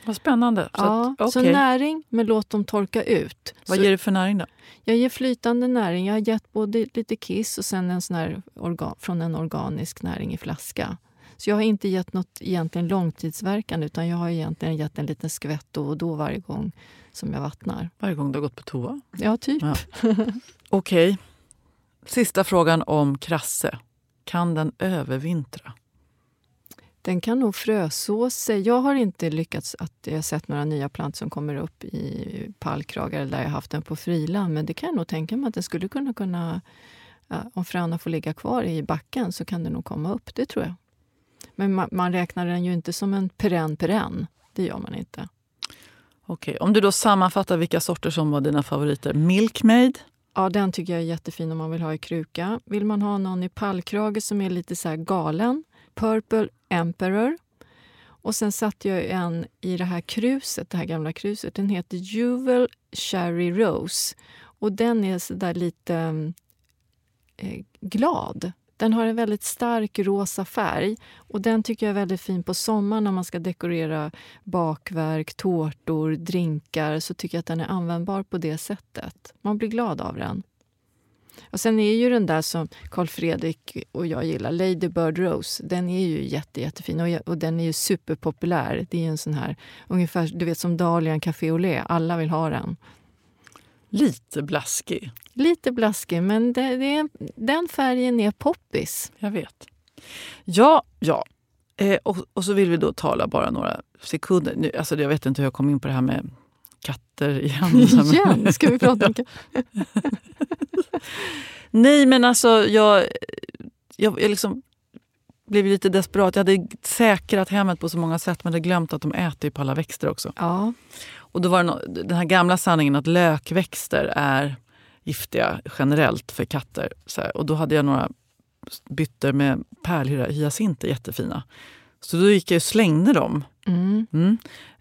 Vad spännande. Så, Ja, att, så okej. näring, men låt dem torka ut. Vad så ger det för näring då? Jag ger flytande näring. Jag har gett både lite kiss och sen en sån organ, från en organisk näring i flaska. Så jag har inte gett något egentligen långtidsverkande utan jag har egentligen gett en liten skvätt då och då varje gång som jag vattnar. Varje gång du har gått på toa? Ja, typ. Ja. (laughs) Okej. Sista frågan om krasse. Kan den övervintra? Den kan nog fröså sig. Jag har inte lyckats att jag sett några nya plantor som kommer upp i pallkragar där jag haft den på friland. Men det kan jag nog tänka mig att den skulle kunna, kunna om fröna får ligga kvar i backen så kan den nog komma upp. Det tror jag. Men man, man räknar den ju inte som en perenn perenn. Det gör man inte. Okej, om du då sammanfattar vilka sorter som var dina favoriter. Milkmaid? Ja, den tycker jag är jättefin om man vill ha i kruka. Vill man ha någon i pallkrage som är lite så galen, Purple Emperor. Och sen satte jag en i det här kruset, det här gamla kruset. Den heter Juvel Cherry Rose. Och den är så där lite eh, glad. Den har en väldigt stark rosa färg och den tycker jag är väldigt fin på sommaren när man ska dekorera bakverk, tårtor, drinkar. Så tycker jag att den är användbar på det sättet. Man blir glad av den. Och Sen är ju den där som Carl Fredrik och jag gillar, Lady Bird Rose, den är ju jätte, jättefin och, och den är ju superpopulär. Det är en sån här, ungefär du vet som Dahlian Café au lait, alla vill ha den. Lite blaskig. Lite blaskig, men det, det, den färgen är poppis. Jag vet. Ja, ja. Eh, och, och, så vill vi då tala bara några sekunder. Nu, alltså jag vet inte hur jag kom in på det här med katter (laughs) igen. igen? Ska vi prata om katter? (laughs) Nej, men alltså jag, jag, jag liksom blev lite desperat. Jag hade säkrat hemmet på så många sätt men hade glömt att de äter på alla växter också. Ja. Och då var det no den här gamla sanningen att lökväxter är giftiga generellt för katter. Och då hade jag några bytter med pärlhyacinter, jättefina. Så då gick jag och slängde dem. Mm. Mm.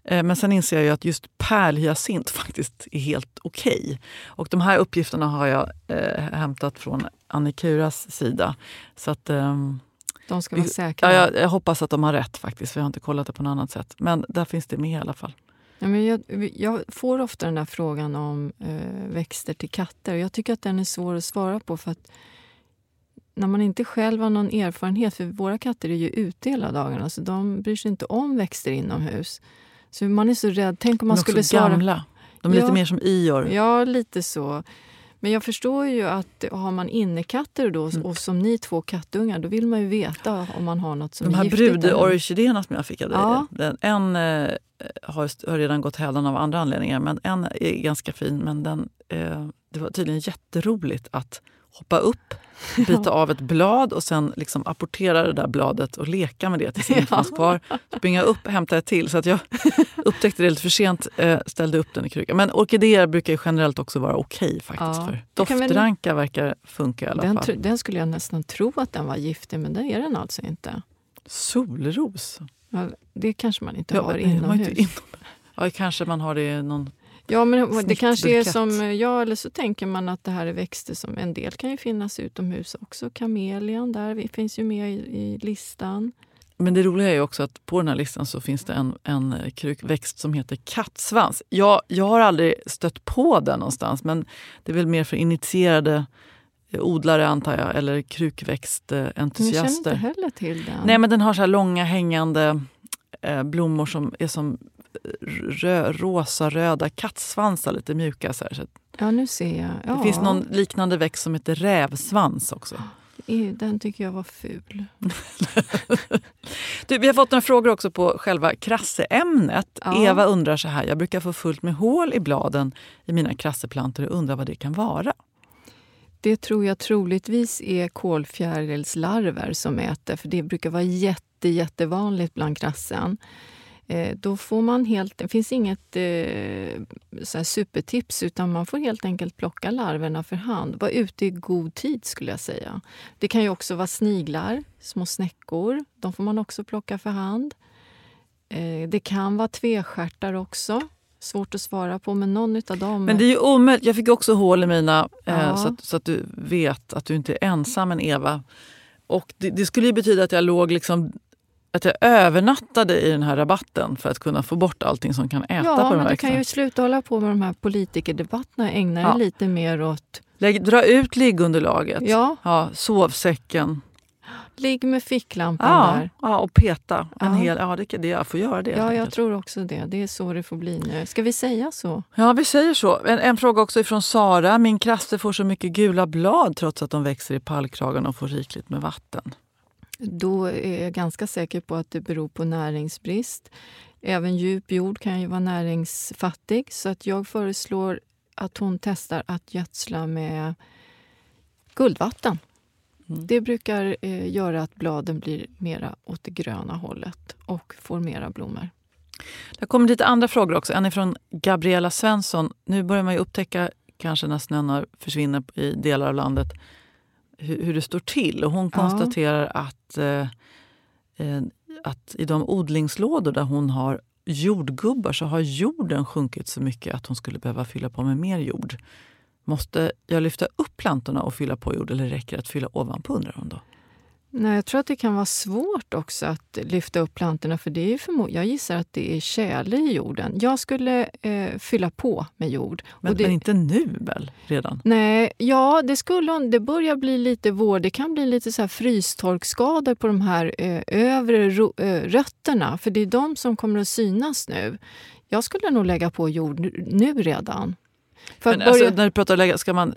Eh, men sen inser jag att just pärlhyacint faktiskt är helt okej. Okay. Och de här uppgifterna har jag eh, hämtat från Annikuras sida. Så att, eh, de ska vara säkra? Ja, jag, jag, hoppas att de har rätt faktiskt, för jag har inte kollat det på något annat sätt. Men där finns det med i alla fall. Ja, men jag, jag får ofta den där frågan om eh, växter till katter. Jag tycker att den är svår att svara på. för att när man inte själv har någon erfarenhet, för våra katter är ju ute hela dagarna, så de bryr sig inte om växter inomhus. Så man är så rädd. Tänk om man skulle svara... gamla. De är ja, lite mer som Ior. Ja, lite så. Men jag förstår ju att har man innekatter då, mm. och som ni två kattungar, då vill man ju veta om man har något som De är här brudorkidéerna som jag fick av dig, ja. den, en eh, har, har, redan gått hädan av andra anledningar, men en är ganska fin. Men den, eh, det var tydligen jätteroligt att hoppa upp, bita av ett blad och sen liksom apportera det där bladet och leka med det tills det fanns kvar. Springa upp, hämta ett till. Så att jag (laughs) upptäckte det lite för sent, eh, ställde upp den i krukan. Men orkidéer brukar ju generellt också vara okej okay, faktiskt. Ja, för doftranka väl... verkar funka i alla den, fall. Den skulle jag nästan tro att den var giftig, men det är den alltså inte. Solros? Ja, det kanske man inte ja, har inomhus. Inte inom... Ja, kanske man har det i någon Ja, men det kanske är som jag, eller så tänker man att det här är växter som en del kan ju finnas utomhus också. Kamelian där finns ju med i, i listan. Men det roliga är också att på den här listan så finns det en, en krukväxt som heter kattsvans. Jag, jag har aldrig stött på den någonstans men det är väl mer för initierade odlare antar jag, eller krukväxtentusiaster. Jag känner inte heller till den. Nej men den har så här långa hängande eh, blommor som är som rö, rosa-röda kattsvansar, lite mjuka. Så, så Ja, nu ser jag. Ja. Det finns någon liknande växt som heter rävsvans också. (gasps) Den tycker jag var ful. (laughs) du, vi har fått några frågor också på själva krasseämnet. Ja. Eva undrar så här, jag brukar få fullt med hål i bladen i mina krasseplantor och undrar vad det kan vara. Det tror jag troligtvis är kolfjärilslarver som äter, för det brukar vara jätte, jättevanligt bland krassen. Eh, då får man helt, det finns inget eh, så supertips utan man får helt enkelt plocka larverna för hand. Var ute i god tid skulle jag säga. Det kan ju också vara sniglar, små snäckor. De får man också plocka för hand. Eh, det kan vara tvestjärtar också. Svårt att svara på, men någon av dem... Men det är ju omöjligt. Jag fick också hål i mina, ja. så, att, så, att, du vet att du inte är ensam en Eva. Och det, det skulle betyda att jag låg liksom att jag övernattade i den här rabatten för att kunna få bort allting som kan äta ja, på de här men. Du kan ju sluta hålla på med de här politikerdebatterna. Ägna dig lite mer åt... Lägg, dra ut liggunderlaget. Ja. Ja, sovsäcken. Ligg med ficklampan ja, där. Ja, och peta. En ja. hel, ja, det, det, jag får göra det. Ja, jag tror också det. Det är så det får bli nu. Ska vi säga så? Ja, vi säger så. En, en fråga också från Sara. Min krasse får så mycket gula blad trots att de växer i pallkragen och får rikligt med vatten. Då är jag ganska säker på att det beror på näringsbrist. Även djup jord kan ju vara näringsfattig så att jag föreslår att hon testar att gödsla med guldvatten. Mm. Det brukar eh, göra att bladen blir mera åt det gröna hållet och får mera blommor. Det har kommit lite andra frågor också. En är från Gabriella Svensson. Nu börjar man ju upptäcka, kanske när snön försvinner i delar av landet, hur, hur det står till. Och hon Ja. konstaterar att, eh, eh, att i de odlingslådor där hon har jordgubbar så har jorden sjunkit så mycket att hon skulle behöva fylla på med mer jord. Måste jag lyfta upp plantorna och fylla på jord eller räcker det att fylla ovanpå undrar hon då? Nej, jag tror att det kan vara svårt också att lyfta upp plantorna för det är förmo- jag gissar att det är tjäle i jorden. Jag skulle eh, fylla på med jord. Men, det, men inte nu väl redan? Nej, ja det skulle. Det börjar bli lite vår. Det kan bli lite så här frystorkskador på de här eh, övre ro, eh, rötterna för det är de som kommer att synas nu. Jag skulle nog lägga på jord nu, nu redan. För Men alltså, börja, när du pratar lägga, ska man,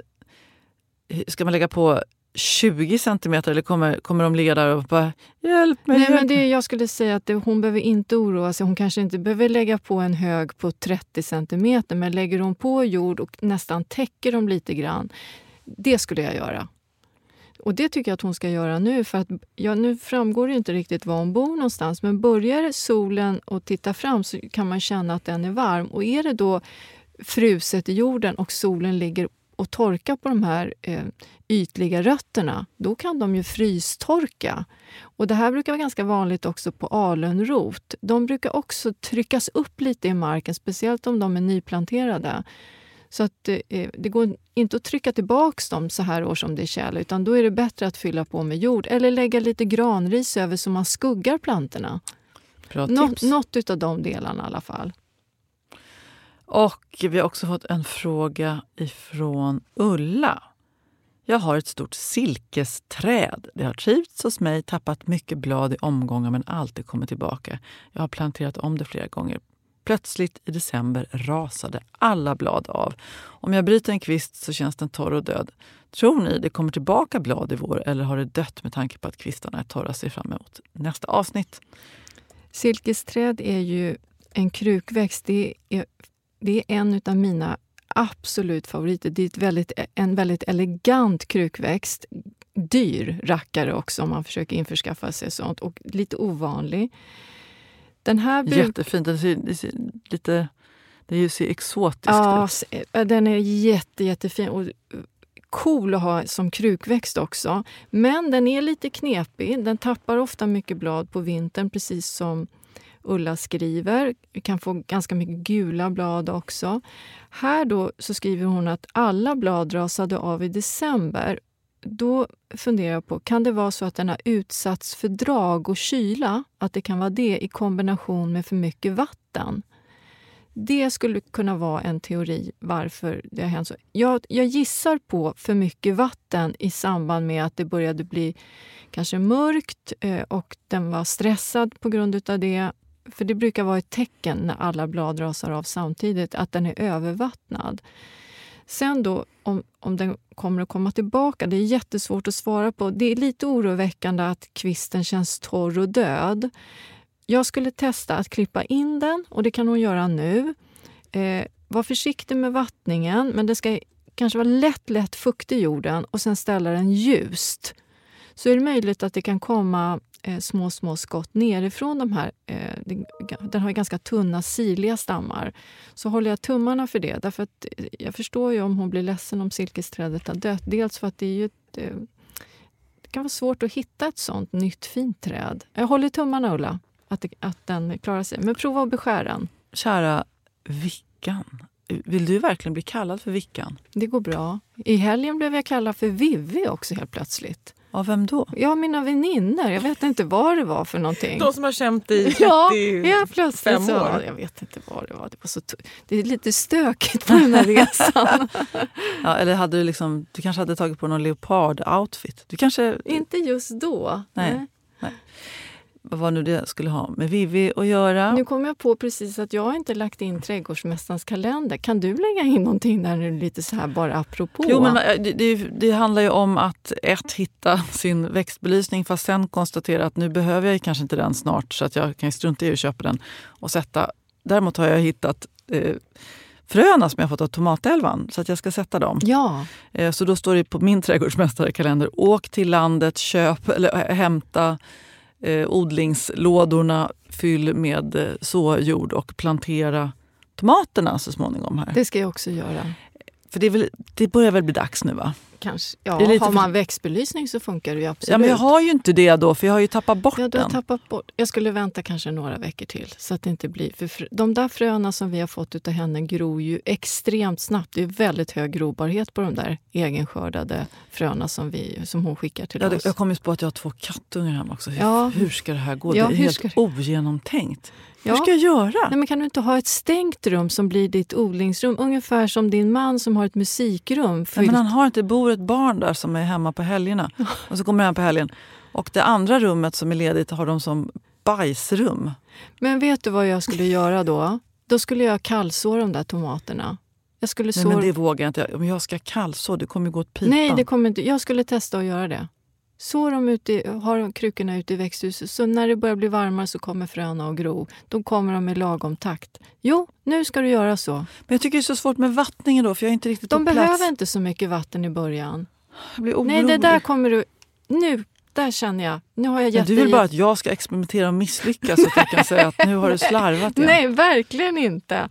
ska man lägga på 20 centimeter eller kommer, kommer de ligga där och bara “hjälp mig”? Nej, men det, mig"? jag skulle säga att det, hon behöver inte oroa sig. Hon kanske inte behöver lägga på en hög på 30 centimeter men lägger hon på jord och nästan täcker dem lite grann, det skulle jag göra. Och det tycker jag att hon ska göra nu. för att ja, Nu framgår det inte riktigt var hon bor någonstans men börjar solen att titta fram så kan man känna att den är varm. Och är det då fruset i jorden och solen ligger och torkar på de här eh, ytliga rötterna, då kan de ju frystorka. Och det här brukar vara ganska vanligt också på alunrot. De brukar också tryckas upp lite i marken, speciellt om de är nyplanterade. Så att eh, det går inte att trycka tillbaka dem så här år som det är tjäle, utan då är det bättre att fylla på med jord eller lägga lite granris över så man skuggar plantorna. Nå, något av de delarna i alla fall. Och vi har också fått en fråga ifrån Ulla. Jag har ett stort silkesträd. Det har trivts hos mig, tappat mycket blad i omgångar men alltid kommit tillbaka. Jag har planterat om det flera gånger. Plötsligt i december rasade alla blad av. Om jag bryter en kvist så känns den torr och död. Tror ni det kommer tillbaka blad i vår eller har det dött med tanke på att kvistarna är torra? Ser fram emot nästa avsnitt. Silkesträd är ju en krukväxt. Det är, det är en av mina absolut favoriter. Det är ett väldigt, en väldigt elegant krukväxt. Dyr rackare också om man försöker införskaffa sig sånt och lite ovanlig. Den här bruk- Jättefint. Det ser, det ser lite det ser exotiskt Ja, ut. eh, den är jätte, jättefin och cool att ha som krukväxt också. Men den är lite knepig. Den tappar ofta mycket blad på vintern, precis som Ulla skriver. Vi kan få ganska mycket gula blad också. Här då så skriver hon att alla blad rasade av i december. Då funderar jag på, kan det vara så att den har utsatts för drag och kyla? Att det kan vara det i kombination med för mycket vatten? Det skulle kunna vara en teori varför det har hänt så. Jag, jag gissar på för mycket vatten i samband med att det började bli kanske mörkt eh, och den var stressad på grund av det. För det brukar vara ett tecken när alla blad rasar av samtidigt, att den är övervattnad. Sen då, om, om den kommer att komma tillbaka, det är jättesvårt att svara på. Det är lite oroväckande att kvisten känns torr och död. Jag skulle testa att klippa in den och det kan hon göra nu. Eh, var försiktig med vattningen, men det ska kanske vara lätt, lätt fukt i jorden och sen ställa den ljust. Så är det möjligt att det kan komma små, små skott nerifrån de här. Eh, den, har ganska tunna, sirliga stammar. Så håller jag tummarna för det. Därför att eh, jag förstår ju om hon blir ledsen om silkesträdet har dött. Dels för att det är ju ett, eh, det kan vara svårt att hitta ett sånt nytt fint träd. Jag håller tummarna Ulla, att, det, att den klarar sig. Men prova att beskära den. Kära Vickan. Vill du verkligen bli kallad för Vickan? Det går bra. I helgen blev jag kallad för Vivi också helt plötsligt. Av vem då? Ja, mina väninnor. Jag vet inte vad det var för någonting. De som har känt i 30 (laughs) Ja, ja plötsligt så. år. Jag vet inte vad det var. Det, var så det är lite stökigt på den här resan. (laughs) Ja, eller hade du, liksom, du kanske hade tagit på någon leopard-outfit? Du kanske, inte just då. Nej. Vad nu det skulle ha med Vivi att göra. Nu kom jag på precis att jag inte lagt in Trädgårdsmästarens kalender. Kan du lägga in någonting där nu lite så här bara apropå? Jo, men eh, det, det, det handlar ju om att ett, hitta (laughs) sin växtbelysning fast sen konstatera att nu behöver jag kanske inte den snart så att jag kan strunta i att köpa den och sätta. Däremot har jag hittat eh, fröna som jag fått av tomatälvan så att jag ska sätta dem. Ja. Eh, så då står det på min trädgårdsmästarkalender, åk till landet, köp eller äh, hämta eh, odlingslådorna, fyll med eh, såjord och plantera tomaterna så småningom. här. Det ska jag också göra. För det, väl, det börjar väl bli dags nu va? Kanske. Ja, lite har för- man växtbelysning så funkar det ju absolut. Ja, men jag har ju inte det då för jag har ju tappat bort Ja, du har den. tappat bort. Jag skulle vänta kanske några veckor till. så att det inte blir... För de där fröna som vi har fått av henne gror ju extremt snabbt. Det är väldigt hög grobarhet på de där egenskördade fröna som, vi, som hon skickar till Ja, oss. jag kom just på att jag har två kattungar hemma också. Hur, Ja. hur ska det här gå? Ja, det är helt ska ogenomtänkt. Ja. Hur ska jag göra? Nej, men kan du inte ha ett stängt rum som blir ditt odlingsrum? Ungefär som din man som har ett musikrum. Nej, fyllt- men han har inte, det bor ett barn där som är hemma på helgerna. Och så kommer han på helgen. Och det andra rummet som är ledigt har de som bajsrum. Men vet du vad jag skulle göra då? Då skulle jag kallså de där tomaterna. Jag skulle Nej, så... men det vågar jag inte. Om jag ska kallså, det kommer gå åt pipan. Nej, det kommer inte. Jag skulle testa att göra det. Så de ute, har de krukorna ute i växthuset, så när det börjar bli varmare så kommer fröna att gro. Då kommer de i lagom takt. Jo, nu ska du göra så. Men jag tycker det är så svårt med vattningen då, för jag är inte riktigt De behöver plats. inte så mycket vatten i början. Jag blir Nej, orolig. det där kommer du... Nu, där känner jag. Nu har jag gett du vill dig bara att jag ska experimentera och misslyckas så att jag kan säga att nu har du slarvat igen. (laughs) Nej, verkligen inte.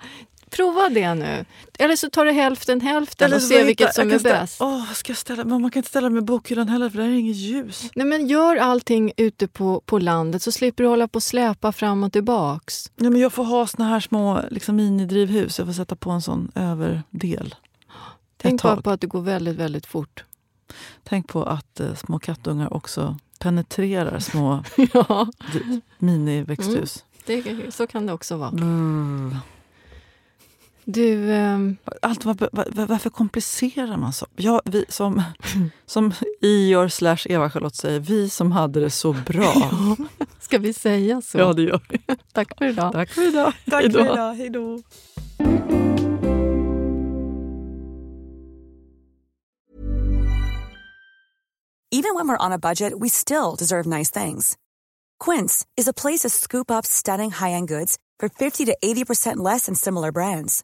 Prova det nu. Eller så tar du hälften hälften och så ser vilket hitta- som är ställa- bäst. Åh, ska ställa, man kan inte ställa i bokhyllan heller för där är inget ljus. Nej, men gör allting ute på, på landet så slipper du hålla på och släpa fram och tillbaks. Nej, men jag får ha såna här små liksom, minidrivhus. Jag får sätta på en sån överdel. Tänk bara på att det går väldigt, väldigt fort. Tänk på att eh, små kattungar också penetrerar små (laughs) ja, miniväxthus. det, så kan det också vara. Mm. Du, ehm, Allt, var, var, varför komplicerar man så? Ja, vi som, (laughs) som Ior slash Eva-Charlotte säger, vi som hade det så bra. ska vi säga så? Ja, det gör vi. Tack för idag. Tack för idag. Tack Hej då. för idag. Hej då. Even when we're on a budget, we still deserve nice things. Quince is a place to scoop up stunning high-end goods for 50 to 80% less than similar brands.